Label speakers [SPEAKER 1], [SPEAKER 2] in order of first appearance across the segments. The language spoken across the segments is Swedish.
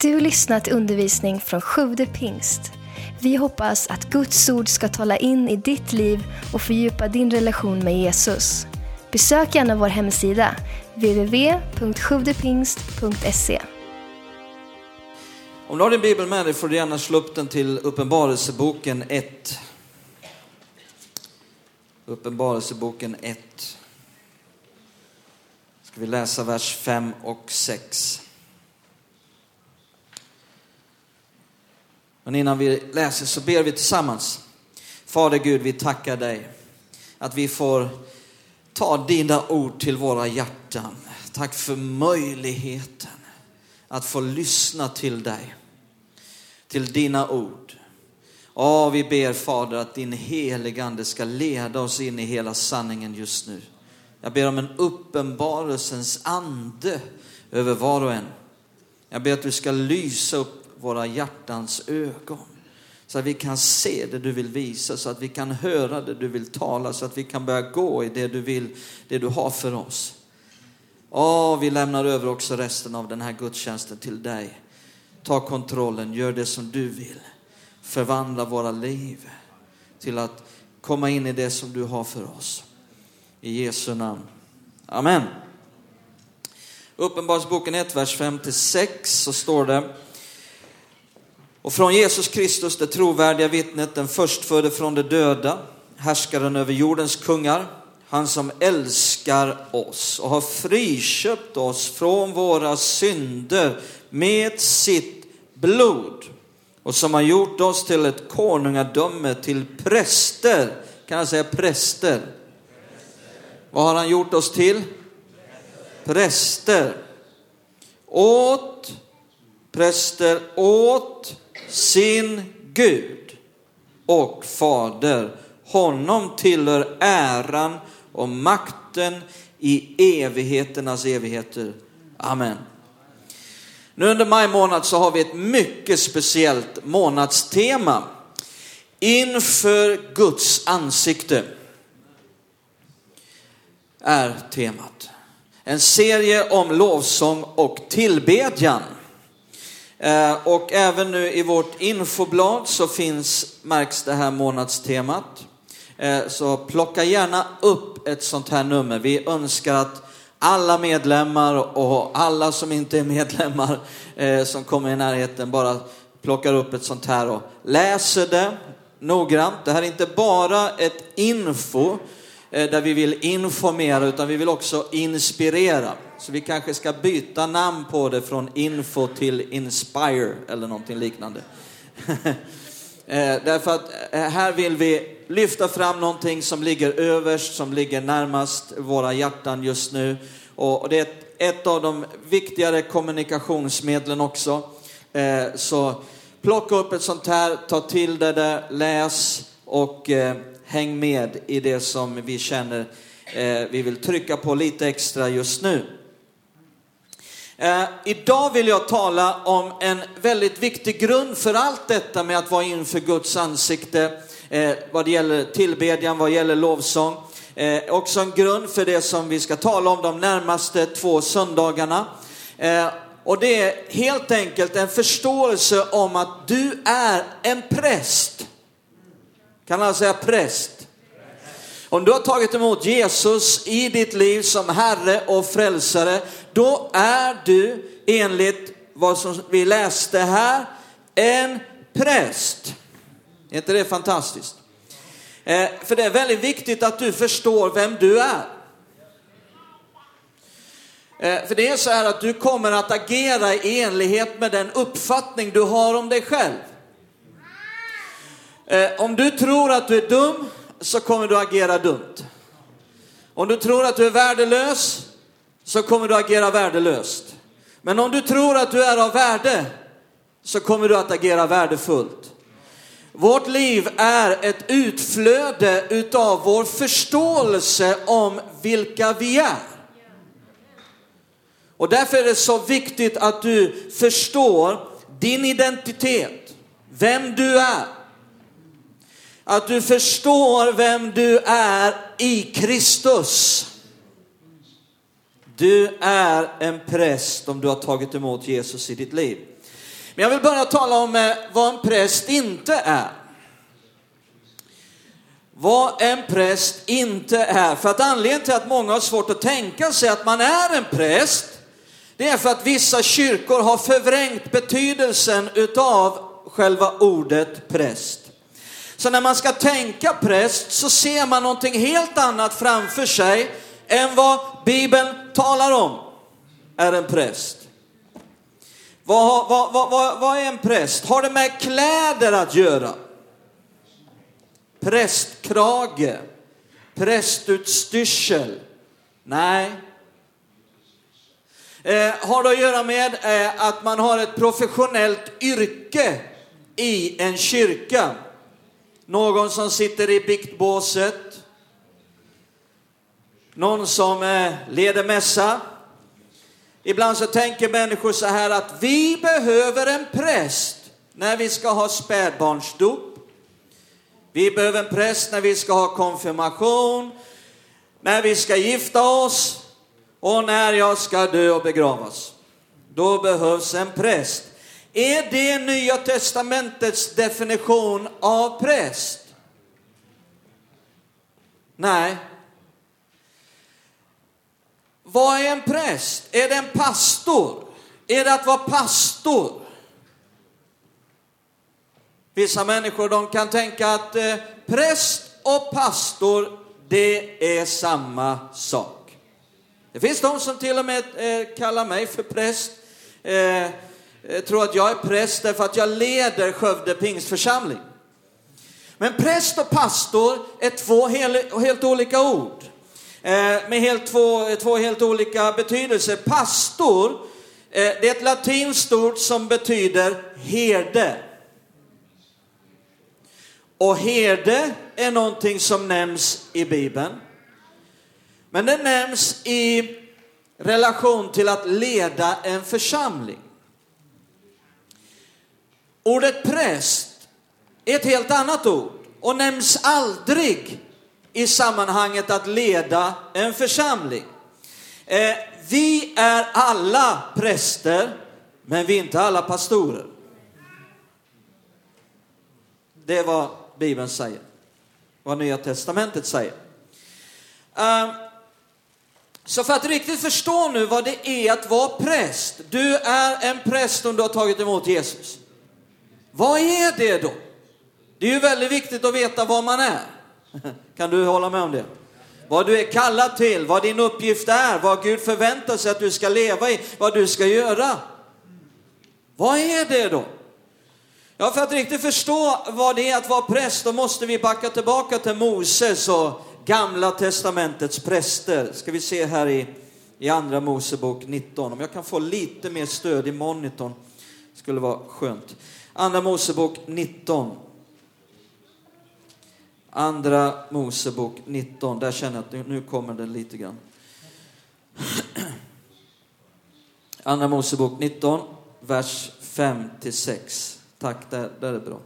[SPEAKER 1] Du lyssnat till undervisning från Sjude pingst. Vi hoppas att Guds ord ska tala in i ditt liv och fördjupa din relation med Jesus. Besök gärna vår hemsida, www.sjuvdepingst.se.
[SPEAKER 2] Om du har din bibel med dig får du gärna slå upp den till Uppenbarelseboken 1. Uppenbarelseboken 1. Ska vi läsa vers 5 och 6. Men innan vi läser så ber vi tillsammans. Fader Gud, vi tackar dig att vi får ta dina ord till våra hjärtan. Tack för möjligheten att få lyssna till dig, till dina ord. Ja, vi ber Fader att din heligande ska leda oss in i hela sanningen just nu. Jag ber om en uppenbarelsens ande över var och en. Jag ber att du ska lysa upp våra hjärtans ögon. Så att vi kan se det du vill visa, så att vi kan höra det du vill tala, så att vi kan börja gå i det du vill, det du har för oss. Åh, vi lämnar över också resten av den här gudstjänsten till dig. Ta kontrollen, gör det som du vill. Förvandla våra liv till att komma in i det som du har för oss. I Jesu namn. Amen. Uppenbarelseboken 1, vers 5-6 så står det och från Jesus Kristus, det trovärdiga vittnet, den förstfödde från de döda, härskaren över jordens kungar, han som älskar oss och har friköpt oss från våra synder med sitt blod och som har gjort oss till ett konungadöme, till präster. Kan jag säga präster? Vad har han gjort oss till? Präster. Åt, präster åt sin Gud och Fader. Honom tillhör äran och makten i evigheternas evigheter. Amen. Nu under maj månad så har vi ett mycket speciellt månadstema. Inför Guds ansikte är temat. En serie om lovsång och tillbedjan. Eh, och även nu i vårt infoblad så finns, märks det här månadstemat. Eh, så plocka gärna upp ett sånt här nummer. Vi önskar att alla medlemmar och alla som inte är medlemmar eh, som kommer i närheten bara plockar upp ett sånt här och läser det noggrant. Det här är inte bara ett info där vi vill informera utan vi vill också inspirera. Så vi kanske ska byta namn på det från info till inspire eller någonting liknande. Eh, därför att eh, här vill vi lyfta fram någonting som ligger överst, som ligger närmast våra hjärtan just nu. Och det är ett av de viktigare kommunikationsmedlen också. Eh, så plocka upp ett sånt här, ta till det där, läs och häng med i det som vi känner vi vill trycka på lite extra just nu. Eh, idag vill jag tala om en väldigt viktig grund för allt detta med att vara inför Guds ansikte eh, vad det gäller tillbedjan, vad det gäller lovsång. Eh, också en grund för det som vi ska tala om de närmaste två söndagarna. Eh, och det är helt enkelt en förståelse om att du är en präst. Kan alla säga präst? Om du har tagit emot Jesus i ditt liv som Herre och Frälsare, då är du enligt vad som vi läste här, en präst. Är inte det fantastiskt? Eh, för det är väldigt viktigt att du förstår vem du är. Eh, för det är så här att du kommer att agera i enlighet med den uppfattning du har om dig själv. Eh, om du tror att du är dum så kommer du agera dumt. Om du tror att du är värdelös så kommer du agera värdelöst. Men om du tror att du är av värde så kommer du att agera värdefullt. Vårt liv är ett utflöde utav vår förståelse om vilka vi är. Och därför är det så viktigt att du förstår din identitet, vem du är. Att du förstår vem du är i Kristus. Du är en präst om du har tagit emot Jesus i ditt liv. Men jag vill börja tala om eh, vad en präst inte är. Vad en präst inte är. För att anledningen till att många har svårt att tänka sig att man är en präst, det är för att vissa kyrkor har förvrängt betydelsen utav själva ordet präst. Så när man ska tänka präst så ser man någonting helt annat framför sig än vad Bibeln talar om är en präst. Vad, vad, vad, vad, är en präst? Har det med kläder att göra? Prästkrage? Prästutstyrsel? Nej. Eh, har det att göra med eh, att man har ett professionellt yrke i en kyrka? Någon som sitter i biktbåset? Någon som eh, leder mässa? Ibland så tänker människor så här att vi behöver en präst när vi ska ha spädbarnsdop. Vi behöver en präst när vi ska ha konfirmation, när vi ska gifta oss och när jag ska dö och begravas. Då behövs en präst. Är det Nya Testamentets definition av präst? Nej, vad är en präst? Är det en pastor? Är det att vara pastor? Vissa människor de kan tänka att eh, präst och pastor, det är samma sak. Det finns de som till och med eh, kallar mig för präst. Eh, eh Eh, tror att jag är präst därför att jag leder Skövde pingstförsamling. Men präst och pastor är två helt olika ord. Eh, med helt två, eh, två helt olika betydelser. Pastor, eh, det är ett latinskt ord som betyder herde. Och herde är någonting som nämns i Bibeln. Men det nämns i relation till att leda en församling. Ordet präst är ett helt annat ord och nämns aldrig i sammanhanget att leda en församling. Eh, vi är alla präster, men vi är inte alla pastorer. Det är vad Bibeln säger, vad Nya Testamentet säger. Eh, så för att riktigt förstå nu vad det är att vara präst. Du är en präst om du har tagit emot Jesus. Vad är det då? Det är ju väldigt viktigt att veta vad man är. Kan du hålla med om det? Vad du är kallad till, vad din uppgift är, vad Gud förväntar sig att du ska leva i, vad du ska göra. Vad är det då? Ja, för att riktigt förstå vad det är att vara präst, då måste vi backa tillbaka till Moses och Gamla Testamentets präster. Ska vi se här i, i Andra Mosebok 19. Om jag kan få lite mer stöd i monitorn skulle vara skönt. Andra Mosebok 19. Andra Mosebok 19, där känner jag att nu kommer den lite grann. Andra Mosebok 19, vers 5 till 6. Tack, där, där är bra.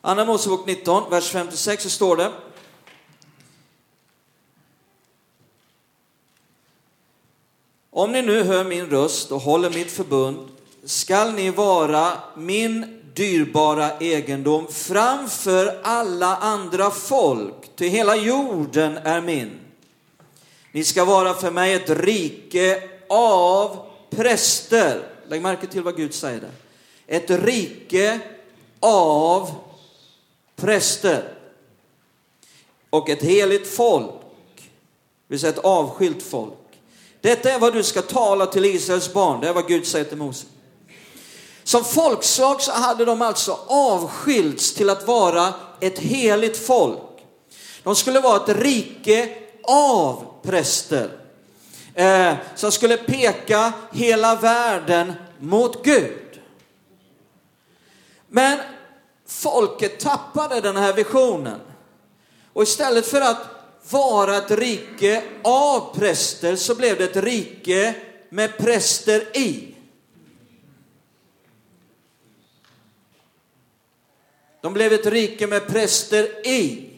[SPEAKER 2] Andra Mosebok 19, vers 5 till 6 så står det. Om ni nu hör min röst och håller mitt förbund skall ni vara min dyrbara egendom framför alla andra folk, till hela jorden är min. Ni ska vara för mig ett rike av präster. Lägg märke till vad Gud säger där. Ett rike av präster. Och ett heligt folk, det vill säga ett avskilt folk. Detta är vad du ska tala till Israels barn, det är vad Gud säger till Mose. Som folkslag så hade de alltså avskilts till att vara ett heligt folk. De skulle vara ett rike av präster eh, som skulle peka hela världen mot Gud. Men folket tappade den här visionen och istället för att vara ett rike av präster så blev det ett rike med präster i. De blev ett rike med präster i,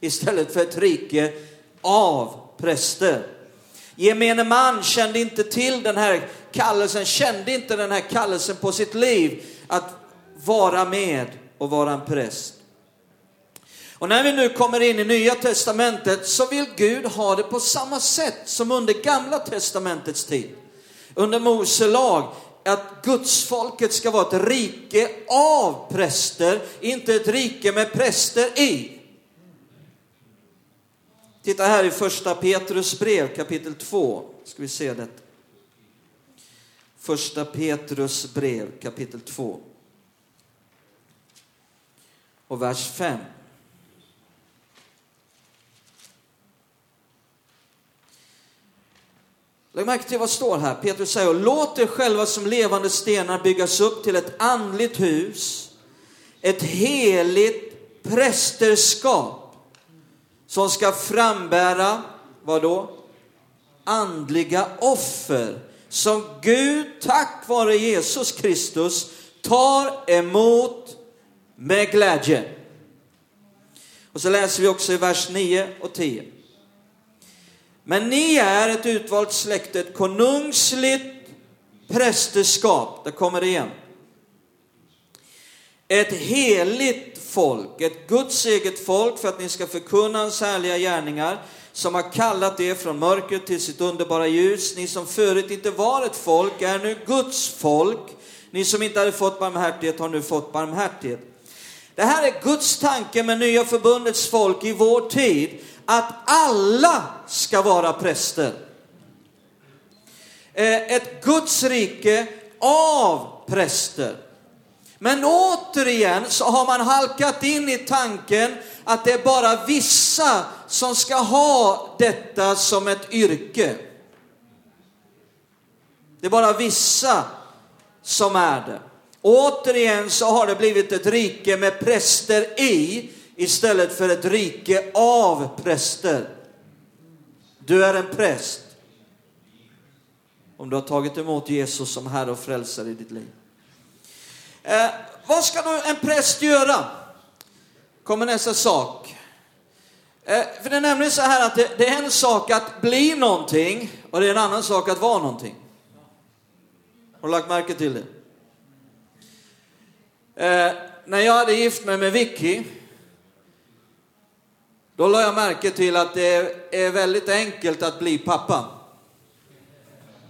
[SPEAKER 2] istället för ett rike av präster. Gemene man kände inte till den här kallelsen, kände inte den här kallelsen på sitt liv att vara med och vara en präst. Och när vi nu kommer in i Nya Testamentet så vill Gud ha det på samma sätt som under Gamla Testamentets tid. Under Mose lag, att Guds folket ska vara ett rike av präster, inte ett rike med präster i. Titta här i första Petrus brev kapitel 2, ska vi se det. Första Petrus brev kapitel 2 och vers 5. Lägg märke till vad det står här. Petrus säger, låt er själva som levande stenar byggas upp till ett andligt hus, ett heligt prästerskap som ska frambära, vad då? Andliga offer som Gud tack vare Jesus Kristus tar emot med glädje. Och så läser vi också i vers 9 och 10. Men ni är ett utvalt släkte, ett konungsligt prästerskap. Där kommer det igen. Ett heligt folk, ett Guds eget folk för att ni ska förkunna hans härliga gärningar som har kallat er från mörkret till sitt underbara ljus. Ni som förut inte var ett folk är nu Guds folk. Ni som inte hade fått barmhärtighet har nu fått barmhärtighet. Det här är Guds tanke med nya förbundets folk i vår tid att alla ska vara präster. Eh, ett Guds rike av präster. Men återigen så har man halkat in i tanken att det är bara vissa som ska ha detta som ett yrke. Det är bara vissa som är det. Återigen så har det blivit ett rike med präster i istället för ett rike av präster. Du är en präst om du har tagit emot Jesus som Herre och Frälsare i ditt liv. Eh, vad ska då en präst göra? Kommer nästa sak. Eh, för det är nämligen så här att det, det, är en sak att bli någonting och det är en annan sak att vara någonting. Har du lagt märke till det? Eh, när jag hade gift mig med Vicky då la jag märke till att det är väldigt enkelt att bli pappa.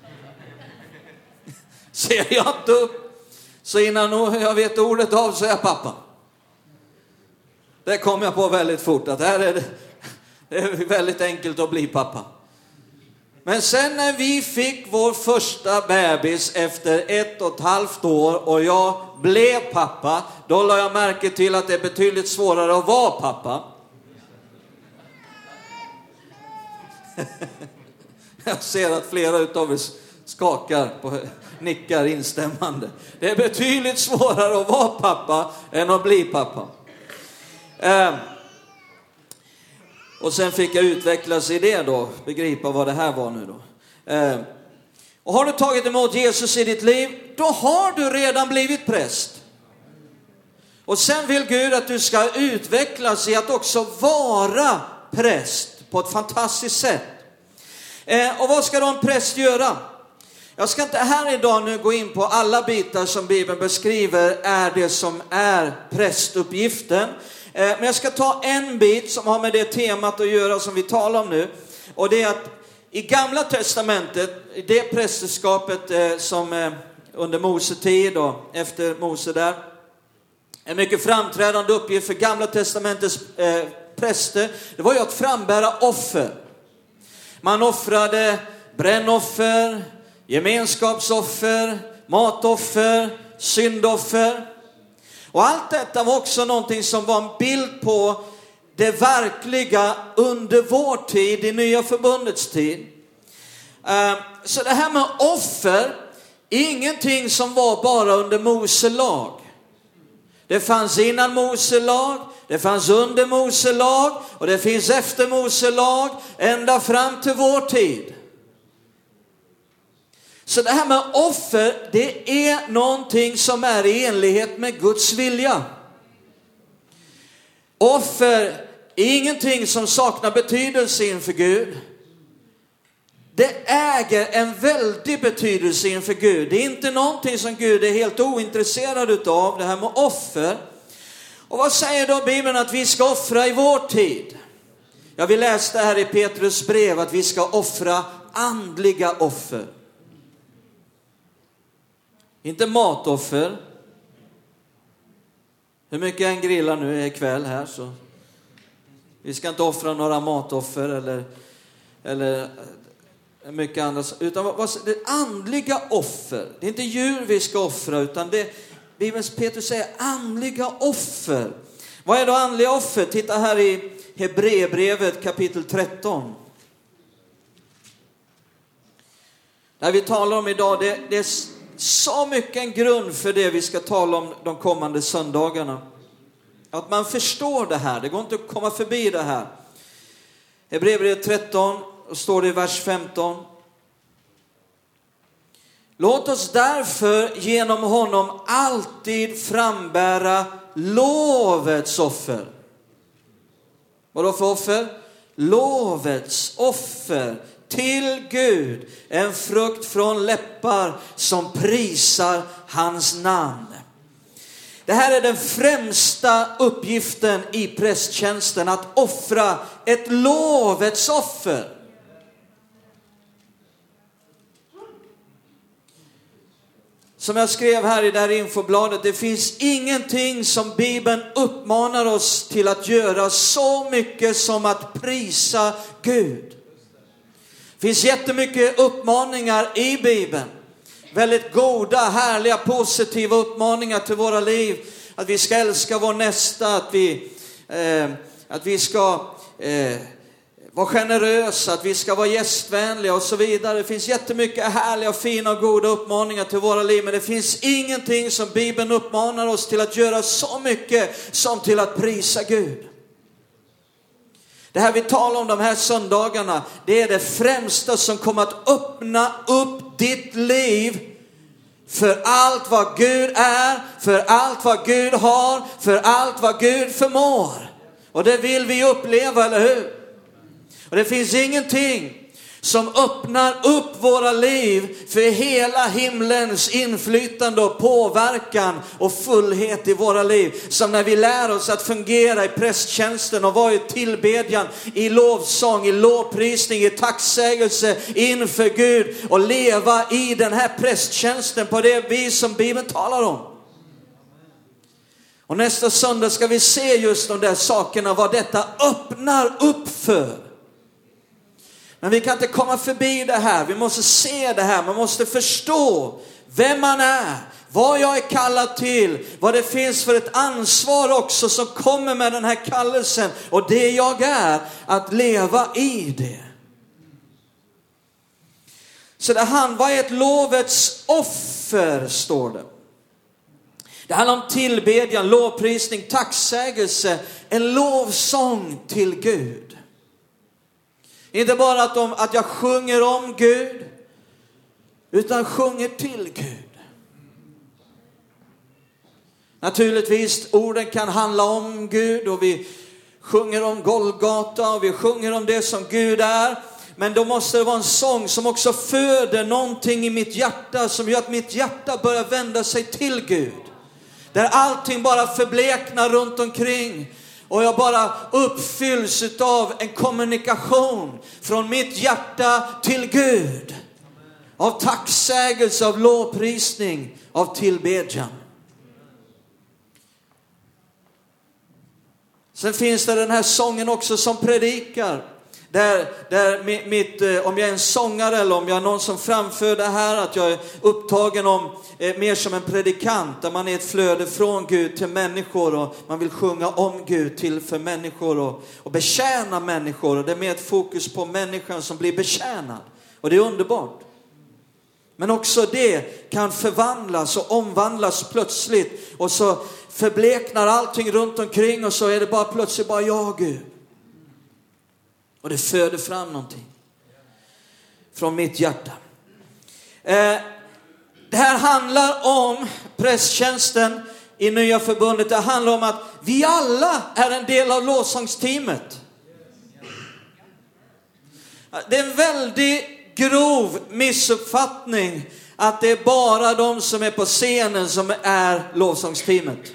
[SPEAKER 2] Ser jag inte upp, så innan jag vet ordet av så är jag pappa. Det kom jag på väldigt fort, att här är det, det är väldigt enkelt att bli pappa. Men sen när vi fick vår första bebis efter ett och ett halvt år och jag blev pappa, då la jag märke till att det är betydligt svårare att vara pappa. Jag ser att flera utav er skakar på nickar instämmande. Det är betydligt svårare att vara pappa än att bli pappa. Eh, och sen fick jag utvecklas i det då, begripa vad det här var nu då. Eh, och har du tagit emot Jesus i ditt liv, då har du redan blivit präst. Och sen vill Gud att du ska utvecklas i att också vara präst på ett fantastiskt sätt. Eh, och vad ska då en präst göra? Jag ska inte här idag nu gå in på alla bitar som Bibeln beskriver är det som är prästuppgiften. Eh, men jag ska ta en bit som har med det temat att göra som vi talar om nu. Och det är att i Gamla Testamentet, det prästerskapet eh, som eh, under Mose tid och efter Mose där, en mycket framträdande uppgift för Gamla Testamentets eh, präster, det var ju att frambära offer. Man offrade brännoffer, gemenskapsoffer, matoffer, syndoffer. Och allt detta var också någonting som var en bild på det verkliga under vår tid, i nya förbundets tid. Eh, så det här med offer, ingenting som var bara under Mose lag. Det fanns innan Mose lag, det fanns under Mose lag och det finns efter Mose lag ända fram till vår tid. Så det här med offer, det är någonting som är i enlighet med Guds vilja. Offer är ingenting som saknar betydelse inför Gud det äger en väldig betydelse inför Gud. Det är inte någonting som Gud är helt ointresserad utav, det här med offer. Och vad säger då Bibeln att vi ska offra i vår tid? Ja, vi läste här i Petrus brev att vi ska offra andliga offer. Inte matoffer. Hur mycket jag än grillar nu ikväll här så. Vi ska inte offra några matoffer eller, eller mycket annat. Utan vad, det andliga offer. Det är inte djur vi ska offra utan det Bibelns Petrus säger andliga offer. Vad är då andliga offer? Titta här i Hebreerbrevet kapitel 13. Det vi talar om idag, det, det är så mycket en grund för det vi ska tala om de kommande söndagarna. Att man förstår det här, det går inte att komma förbi det här. Hebreerbrevet 13, står det i vers 15. Låt oss därför genom honom alltid frambära lovets offer. Vadå för offer? Lovets offer till Gud, en frukt från läppar som prisar hans namn. Det här är den främsta uppgiften i prästtjänsten, att offra ett lovets offer. Som jag skrev här i det här infobladet, det finns ingenting som Bibeln uppmanar oss till att göra så mycket som att prisa Gud. Det finns jättemycket uppmaningar i Bibeln. Väldigt goda, härliga, positiva uppmaningar till våra liv. Att vi ska älska vår nästa, att vi, eh, att vi ska eh, vara generösa, att vi ska vara gästvänliga och så vidare. Det finns jättemycket härliga, fina och goda uppmaningar till våra liv, men det finns ingenting som Bibeln uppmanar oss till att göra så mycket som till att prisa Gud. Det här vi talar om de här söndagarna, det är det främsta som kommer att öppna upp ditt liv för allt vad Gud är, för allt vad Gud har, för allt vad Gud förmår. Och det vill vi uppleva, eller hur? Och det finns ingenting som öppnar upp våra liv för hela himlens inflytande och påverkan och fullhet i våra liv. Som när vi lär oss att fungera i prästtjänsten och vara i tillbedjan, i lovsång, i lovprisning, i tacksägelse inför Gud och leva i den här prästtjänsten på det vis som Bibeln talar om. Och nästa söndag ska vi se just de där sakerna, vad detta öppnar upp för. Men vi kan inte komma förbi det här. Vi måste se det här. Man måste förstå vem man är, vad jag är kallad till, vad det finns för ett ansvar också som kommer med den här kallelsen och det jag är, att leva i det. Så det handlar, vad är ett lovets offer, står det. Det handlar om tillbedjan, lovprisning, tacksägelse, en lovsång till Gud. Inte bara att, de, att jag sjunger om Gud, utan sjunger till Gud. Naturligtvis, orden kan handla om Gud och vi sjunger om Golgata och vi sjunger om det som Gud är. Men då måste det vara en sång som också föder någonting i mitt hjärta som gör att mitt hjärta börjar vända sig till Gud. Där allting bara förbleknar runt omkring och jag bara uppfylls av en kommunikation från mitt hjärta till Gud. Av tacksägelse, av lovprisning, av tillbedjan. Sen finns det den här sången också som predikar. Där, där mitt, mitt, om jag är en sångare eller om jag är någon som framför det här, att jag är upptagen om, eh, mer som en predikant, där man är ett flöde från Gud till människor och man vill sjunga om Gud till för människor och, och betjäna människor. Och det är mer ett fokus på människan som blir betjänad. Och det är underbart. Men också det kan förvandlas och omvandlas plötsligt och så förbleknar allting runt omkring och så är det bara plötsligt bara jag Gud. Och det föder fram någonting från mitt hjärta. Eh, det här handlar om prästtjänsten i nya förbundet. Det handlar om att vi alla är en del av lovsångsteamet. Det är en väldigt grov missuppfattning att det är bara de som är på scenen som är lovsångsteamet.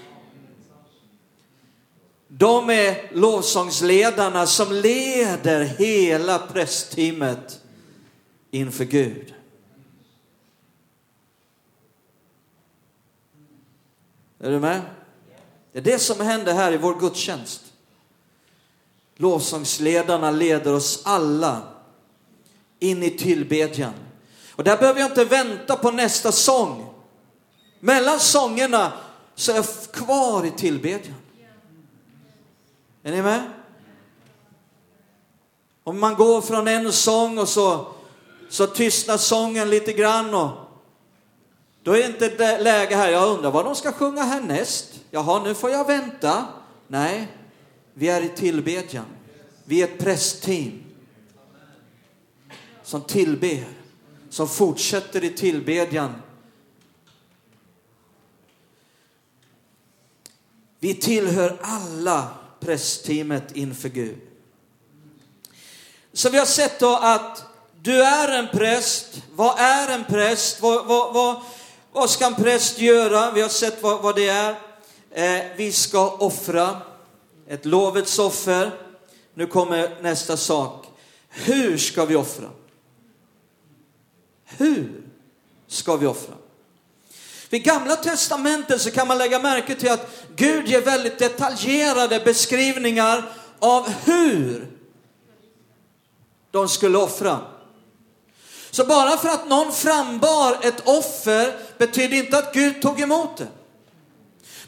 [SPEAKER 2] De är lovsångsledarna som leder hela prästteamet inför Gud. Är du med? Det är det som händer här i vår gudstjänst. Lovsångsledarna leder oss alla in i tillbedjan. Och där behöver jag inte vänta på nästa sång. Mellan sångerna så är jag kvar i tillbedjan. Är ni med? Om man går från en sång och så, så tystnar sången lite grann och då är det inte läge här, jag undrar vad de ska sjunga härnäst. Jaha, nu får jag vänta. Nej, vi är i tillbedjan. Vi är ett prästteam som tillber, som fortsätter i tillbedjan. Vi tillhör alla prästteamet inför Gud. Så vi har sett då att du är en präst. Vad är en präst? Vad, vad, vad, vad ska en präst göra? Vi har sett vad, vad det är. Eh, vi ska offra ett lovets offer. Nu kommer nästa sak. Hur ska vi offra? Hur ska vi offra? Vid gamla testamentet så kan man lägga märke till att Gud ger väldigt detaljerade beskrivningar av hur de skulle offra. Så bara för att någon frambar ett offer betyder inte att Gud tog emot det.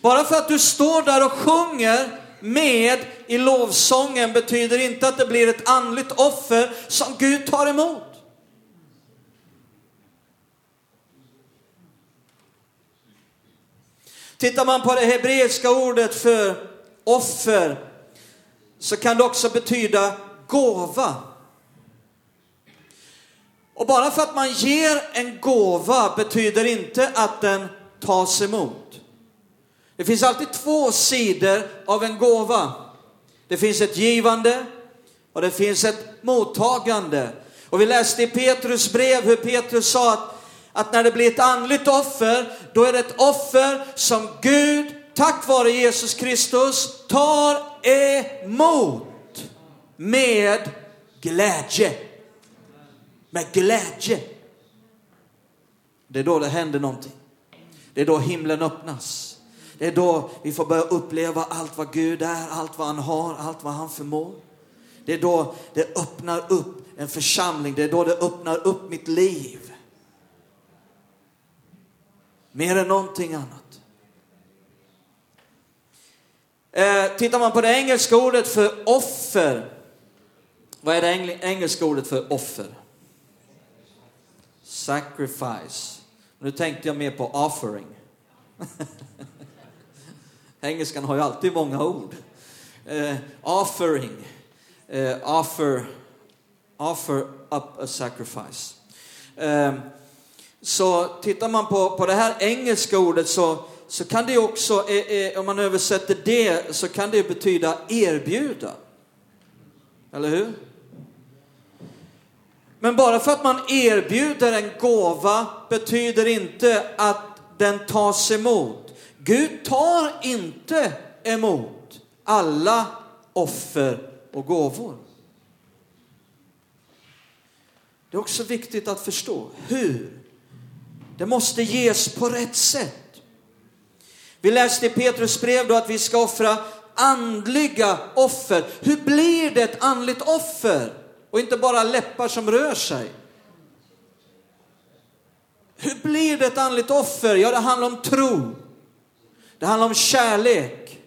[SPEAKER 2] Bara för att du står där och sjunger med i lovsången betyder inte att det blir ett andligt offer som Gud tar emot. Tittar man på det hebreiska ordet för offer så kan det också betyda gåva. Och bara för att man ger en gåva betyder inte att den tas emot. Det finns alltid två sidor av en gåva. Det finns ett givande och det finns ett mottagande. Och vi läste i Petrus brev hur Petrus sa att att när det blir ett andligt offer, då är det ett offer som Gud, tack vare Jesus Kristus, tar emot med glädje. Med glädje. Det är då det händer någonting. Det är då himlen öppnas. Det är då vi får börja uppleva allt vad Gud är, allt vad han har, allt vad han förmår. Det är då det öppnar upp en församling, det är då det öppnar upp mitt liv. Mer än någonting annat. Eh, tittar man på det engelska ordet för offer. Vad är det engelska ordet för offer? Sacrifice. Nu tänkte jag mer på offering. Engelskan har ju alltid många ord. Eh, offering. Eh, offer, offer up a sacrifice. Eh, så tittar man på, på det här engelska ordet så, så kan det också, eh, eh, om man översätter det, så kan det betyda erbjuda. Eller hur? Men bara för att man erbjuder en gåva betyder inte att den tas emot. Gud tar inte emot alla offer och gåvor. Det är också viktigt att förstå hur det måste ges på rätt sätt. Vi läste i Petrus brev då att vi ska offra andliga offer. Hur blir det ett andligt offer? Och inte bara läppar som rör sig. Hur blir det ett andligt offer? Ja, det handlar om tro. Det handlar om kärlek.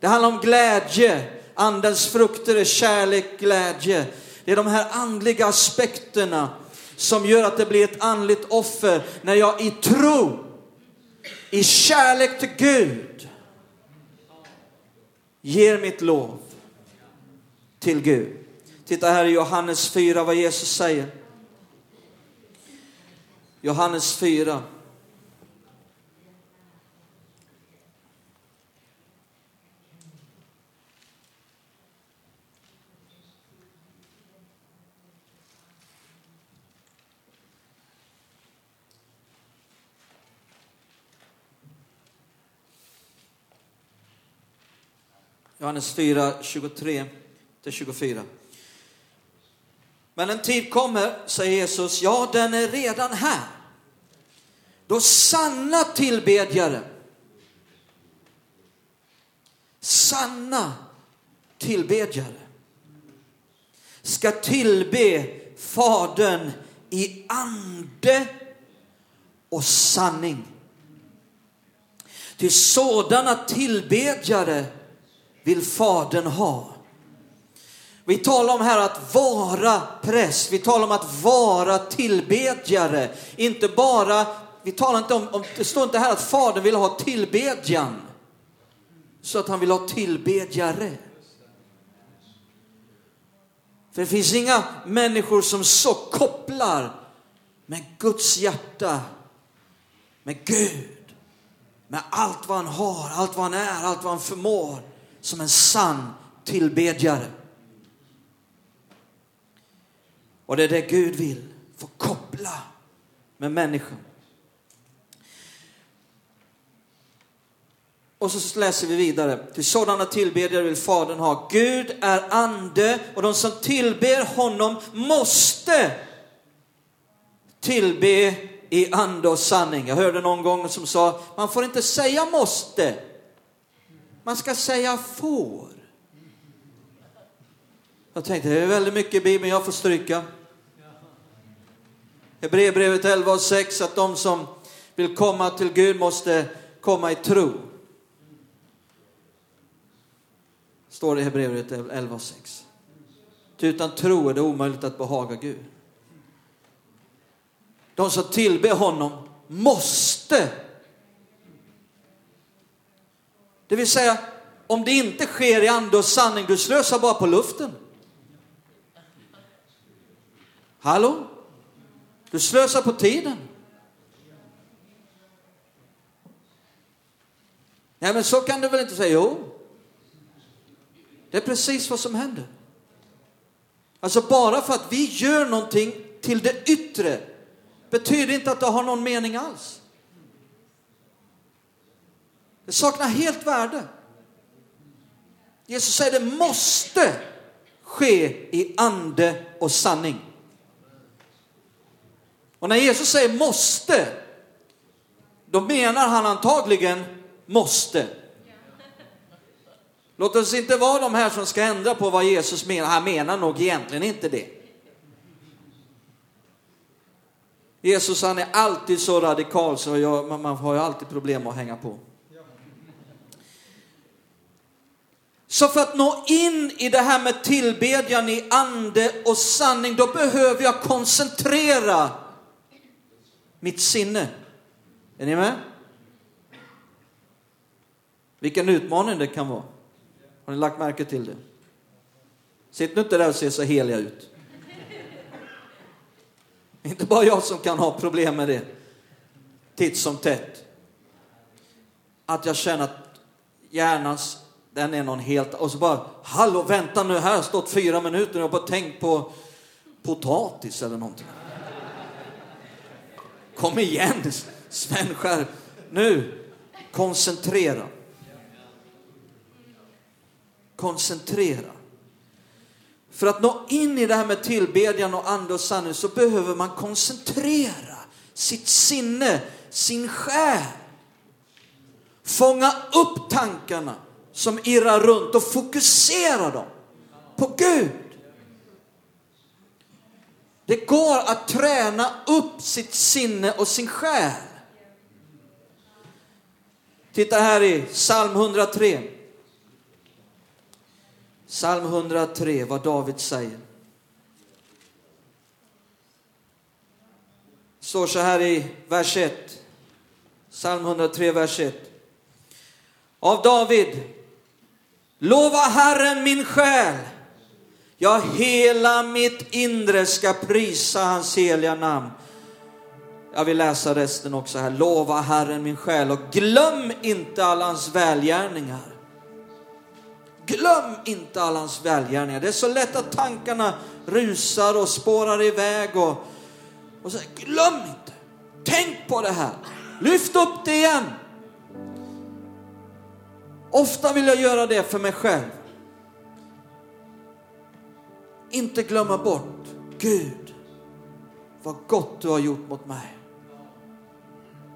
[SPEAKER 2] Det handlar om glädje. Andens frukter är kärlek, glädje. Det är de här andliga aspekterna som gör att det blir ett andligt offer när jag i tro, i kärlek till Gud, ger mitt lov till Gud. Titta här i Johannes 4 vad Jesus säger. Johannes 4. Johannes 4, 23 24. Men en tid kommer, säger Jesus, ja den är redan här. Då sanna tillbedjare, sanna tillbedjare ska tillbe Fadern i ande och sanning. Till sådana tillbedjare vill Fadern ha. Vi talar om här att vara präst, vi talar om att vara tillbedjare. Inte bara, vi talar inte om, om det står inte här att Fadern vill ha tillbedjan. Så att han vill ha tillbedjare. För det finns inga människor som så kopplar med Guds hjärta, med Gud, med allt vad han har, allt vad han är, allt vad han förmår, som en sann tillbedjare. Och det är det Gud vill, få koppla med människan. Och så läser vi vidare. Till sådana tillbedjare vill Fadern ha. Gud är ande och de som tillber honom måste tillbe i ande och sanning. Jag hörde någon gång som sa, man får inte säga måste. Man ska säga får. Jag tänkte, det är väldigt mycket i Bibeln jag får stryka. Hebreerbrevet 11 och 6, att de som vill komma till Gud måste komma i tro. Står det i Hebreerbrevet 11 och 6. Ty Utan tro är det omöjligt att behaga Gud. De som tillber honom måste. Det vill säga, om det inte sker i ande och sanning, du slösar bara på luften. Hallå? Du slösar på tiden. Nej, men så kan du väl inte säga? Jo, det är precis vad som händer. Alltså bara för att vi gör någonting till det yttre betyder inte att det har någon mening alls. Det saknar helt värde. Jesus säger det måste ske i ande och sanning. Och när Jesus säger måste, då menar han antagligen måste. Låt oss inte vara de här som ska ändra på vad Jesus menar. Han menar nog egentligen inte det. Jesus han är alltid så radikal så jag, man har ju alltid problem att hänga på. Så för att nå in i det här med tillbedjan i ande och sanning, då behöver jag koncentrera mitt sinne. Är ni med? Vilken utmaning det kan vara. Har ni lagt märke till det? Sitt nu inte där och se så heliga ut. Inte bara jag som kan ha problem med det. Titt som tätt. Att jag känner att hjärnans den är någon helt... Och så bara, hallå vänta nu, här har stått fyra minuter och jag har bara tänkt på potatis eller någonting. Kom igen, Sven skär. Nu, koncentrera. Koncentrera. För att nå in i det här med tillbedjan och ande och sanning så behöver man koncentrera sitt sinne, sin själ. Fånga upp tankarna som irrar runt och fokusera dem på Gud. Det går att träna upp sitt sinne och sin själ. Titta här i psalm 103. Psalm 103, vad David säger. Det står så här i vers 1. Psalm 103, vers 1. Av David. Lova Herren min själ. Ja, hela mitt inre ska prisa hans heliga namn. Jag vill läsa resten också här. Lova Herren min själ och glöm inte alla hans välgärningar. Glöm inte alla hans välgärningar. Det är så lätt att tankarna rusar och spårar iväg och, och så, glöm inte. Tänk på det här. Lyft upp det igen. Ofta vill jag göra det för mig själv. Inte glömma bort, Gud, vad gott du har gjort mot mig.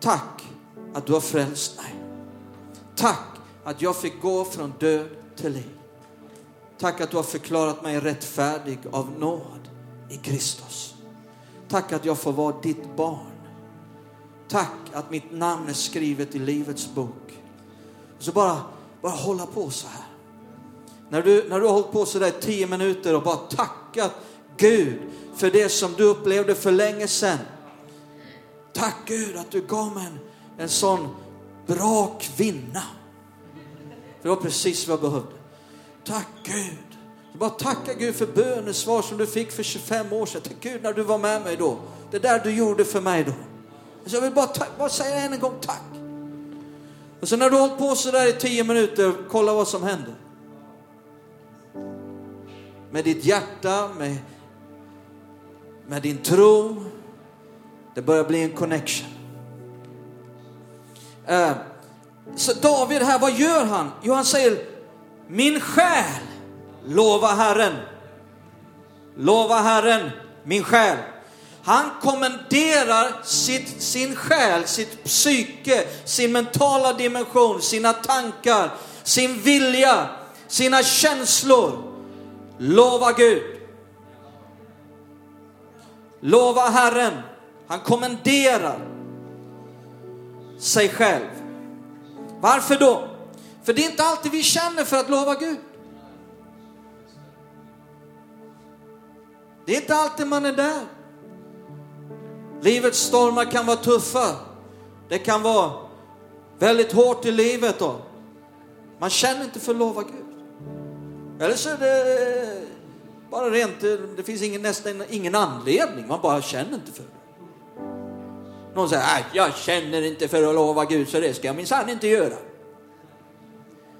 [SPEAKER 2] Tack att du har frälst mig. Tack att jag fick gå från död till liv. Tack att du har förklarat mig rättfärdig av nåd i Kristus. Tack att jag får vara ditt barn. Tack att mitt namn är skrivet i Livets bok. Så bara, bara hålla på så här. När du, när du har hållit på så där tio minuter och bara tackat Gud för det som du upplevde för länge sedan. Tack Gud att du gav mig en, en sån bra kvinna. För det var precis vad jag behövde. Tack Gud. Bara tacka Gud för bönesvar som du fick för 25 år sedan. Tack Gud när du var med mig då. Det där du gjorde för mig då. Så jag vill bara, bara säga än en gång tack. Och sen när du har hållit på sådär i tio minuter, kolla vad som händer. Med ditt hjärta, med, med din tro. Det börjar bli en connection. Eh, så David här, vad gör han? Jo, han säger min själ lova Herren. Lova Herren, min själ. Han kommenderar sitt, sin själ, sitt psyke, sin mentala dimension, sina tankar, sin vilja, sina känslor. Lova Gud. Lova Herren. Han kommenderar sig själv. Varför då? För det är inte alltid vi känner för att lova Gud. Det är inte alltid man är där. Livets stormar kan vara tuffa. Det kan vara väldigt hårt i livet då. Man känner inte för att lova Gud. Eller så är det eh, bara rent, eh, det finns ingen, nästan ingen anledning, man bara känner inte för det. Någon säger, att jag känner inte för att lova Gud så det ska jag minsann inte göra.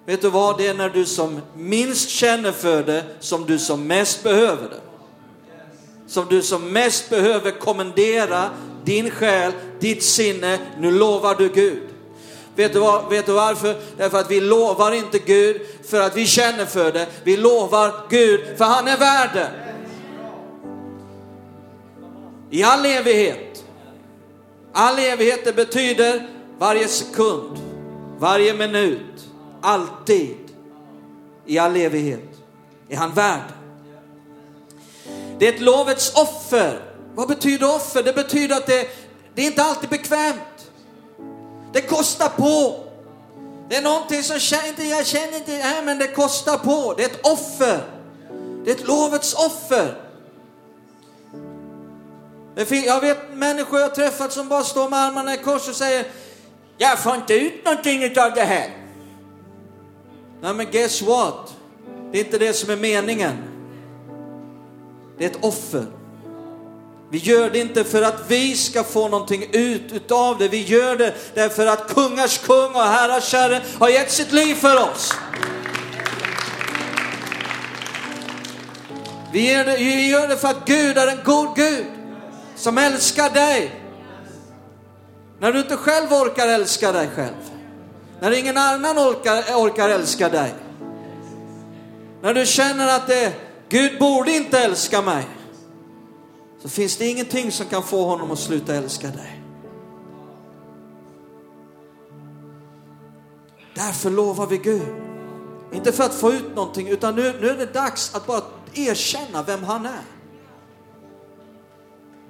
[SPEAKER 2] Vet du vad, det är när du som minst känner för det som du som mest behöver det. Som du som mest behöver kommendera din själ, ditt sinne, nu lovar du Gud. Vet du, var, vet du varför? Därför att vi lovar inte Gud för att vi känner för det. Vi lovar Gud för han är värd det. I all evighet. All evighet det betyder varje sekund, varje minut, alltid. I all evighet är han värd. Det är ett lovets offer. Vad betyder offer? Det betyder att det, det är inte alltid bekvämt. Det kostar på. Det är någonting som inte, jag känner inte, nej, men det kostar på. Det är ett offer. Det är ett lovets offer. Jag vet människor jag träffat som bara står med armarna i kors och säger, jag får inte ut någonting av det här. Nej men guess what? Det är inte det som är meningen. Det är ett offer. Vi gör det inte för att vi ska få någonting ut utav det. Vi gör det därför att kungars kung och herrars herre har gett sitt liv för oss. Vi gör, det, vi gör det för att Gud är en god Gud som älskar dig. När du inte själv orkar älska dig själv. När ingen annan orkar, orkar älska dig. När du känner att det, Gud borde inte älska mig så finns det ingenting som kan få honom att sluta älska dig. Därför lovar vi Gud. Inte för att få ut någonting, utan nu, nu är det dags att bara erkänna vem han är.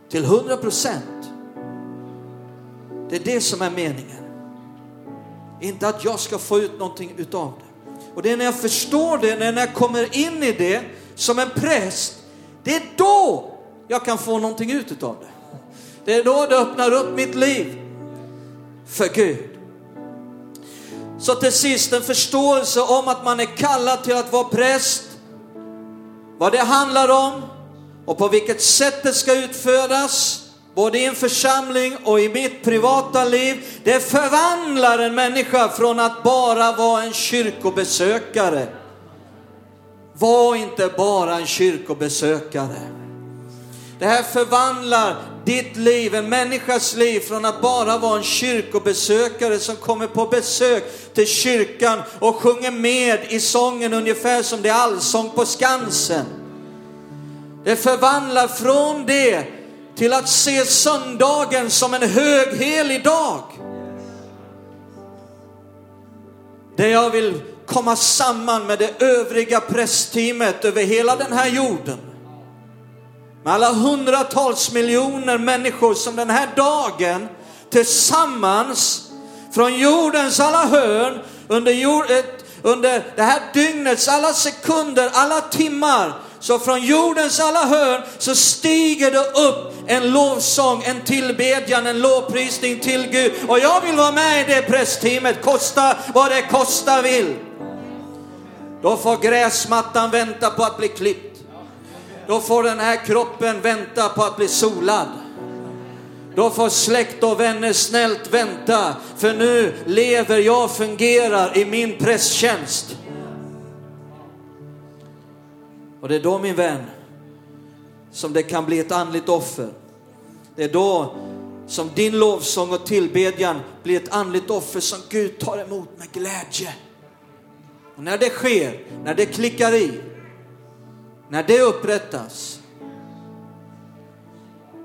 [SPEAKER 2] Till hundra procent. Det är det som är meningen. Inte att jag ska få ut någonting utav det. Och det är när jag förstår det, när jag kommer in i det som en präst, det är då jag kan få någonting ut utav det. Det är då det öppnar upp mitt liv för Gud. Så till sist en förståelse om att man är kallad till att vara präst, vad det handlar om och på vilket sätt det ska utföras, både i en församling och i mitt privata liv. Det förvandlar en människa från att bara vara en kyrkobesökare. Var inte bara en kyrkobesökare. Det här förvandlar ditt liv, en människas liv från att bara vara en kyrkobesökare som kommer på besök till kyrkan och sjunger med i sången ungefär som det är allsång på Skansen. Det förvandlar från det till att se söndagen som en höghelig dag. Det jag vill komma samman med det övriga prästteamet över hela den här jorden. Med alla hundratals miljoner människor som den här dagen tillsammans från jordens alla hörn under, jord, under det här dygnets alla sekunder, alla timmar så från jordens alla hörn så stiger det upp en lovsång, en tillbedjan, en lovprisning till Gud. Och jag vill vara med i det prästteamet, kosta vad det kosta vill. Då får gräsmattan vänta på att bli klippt. Då får den här kroppen vänta på att bli solad. Då får släkt och vänner snällt vänta, för nu lever jag, fungerar i min prästtjänst. Och det är då min vän, som det kan bli ett andligt offer. Det är då som din lovsång och tillbedjan blir ett andligt offer som Gud tar emot med glädje. Och när det sker, när det klickar i, när det upprättas,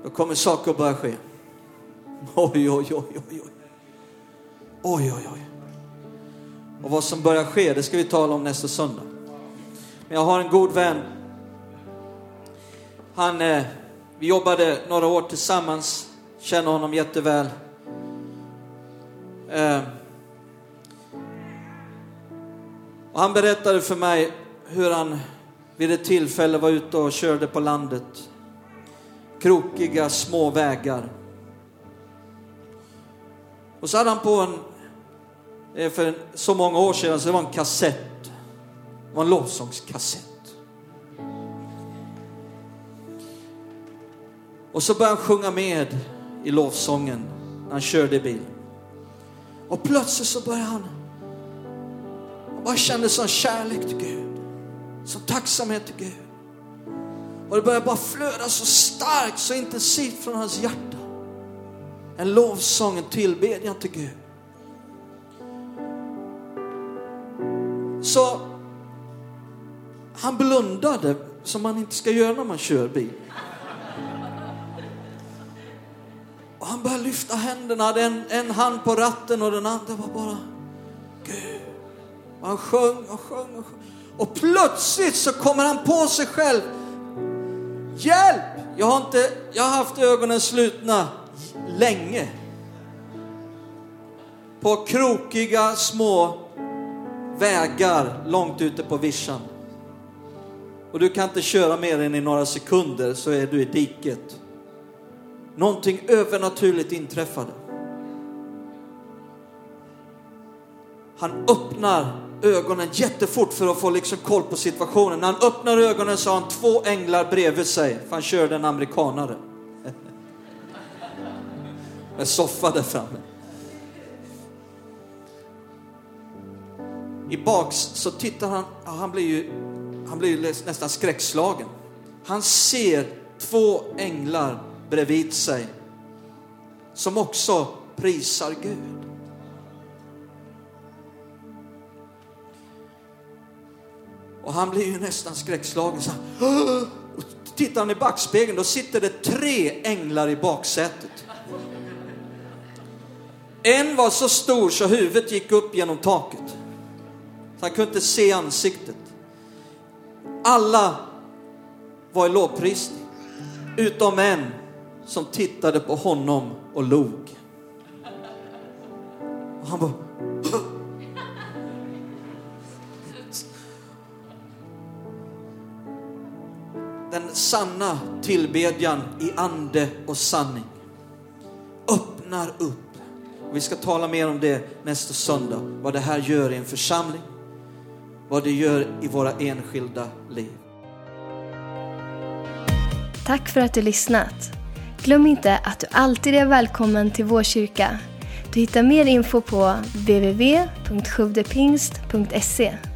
[SPEAKER 2] då kommer saker att börja ske. Oj, oj, oj, oj, oj. Oj, oj, oj. Och vad som börjar ske, det ska vi tala om nästa söndag. Men jag har en god vän. Han, eh, vi jobbade några år tillsammans, känner honom jätteväl. Eh, och han berättade för mig hur han vid ett tillfälle var ute och körde på landet. Krokiga små vägar. Och så hade han på en, eh, för så många år sedan, så det var en kassett det var en lovsångskassett. Och så började han sjunga med i lovsången när han körde bil. Och plötsligt så började han bara kände sån kärlek till Gud, sån tacksamhet till Gud. Och det började bara flöda så starkt, så intensivt från hans hjärta. En lovsång, en tillbedjan till Gud. Så han blundade som man inte ska göra när man kör bil. Och han började lyfta händerna, hade en, en hand på ratten och den andra var bara Gud. Och han sjöng och sjöng och sjöng. Och plötsligt så kommer han på sig själv. Hjälp! Jag har, inte, jag har haft ögonen slutna länge. På krokiga små vägar långt ute på vischan och du kan inte köra mer än i några sekunder så är du i diket. Någonting övernaturligt inträffade. Han öppnar ögonen jättefort för att få liksom koll på situationen. När han öppnar ögonen så har han två änglar bredvid sig, för han körde en amerikanare. Med soffa där framme. I baks så tittar han, han blir ju han blir nästan skräckslagen. Han ser två änglar bredvid sig som också prisar Gud. Och han blir ju nästan skräckslagen. Så han, och tittar han i backspegeln, då sitter det tre änglar i baksätet. En var så stor så huvudet gick upp genom taket. Så han kunde inte se ansiktet. Alla var i lovprisning, utom en som tittade på honom och log. Och han bara... sanna tillbedjan i ande och sanning öppnar upp. Vi ska tala mer om det nästa söndag, vad det här gör i en församling vad det gör i våra enskilda liv.
[SPEAKER 1] Tack för att du lyssnat. Glöm inte att du alltid är välkommen till vår kyrka. Du hittar mer info på www.sjuvdepingst.se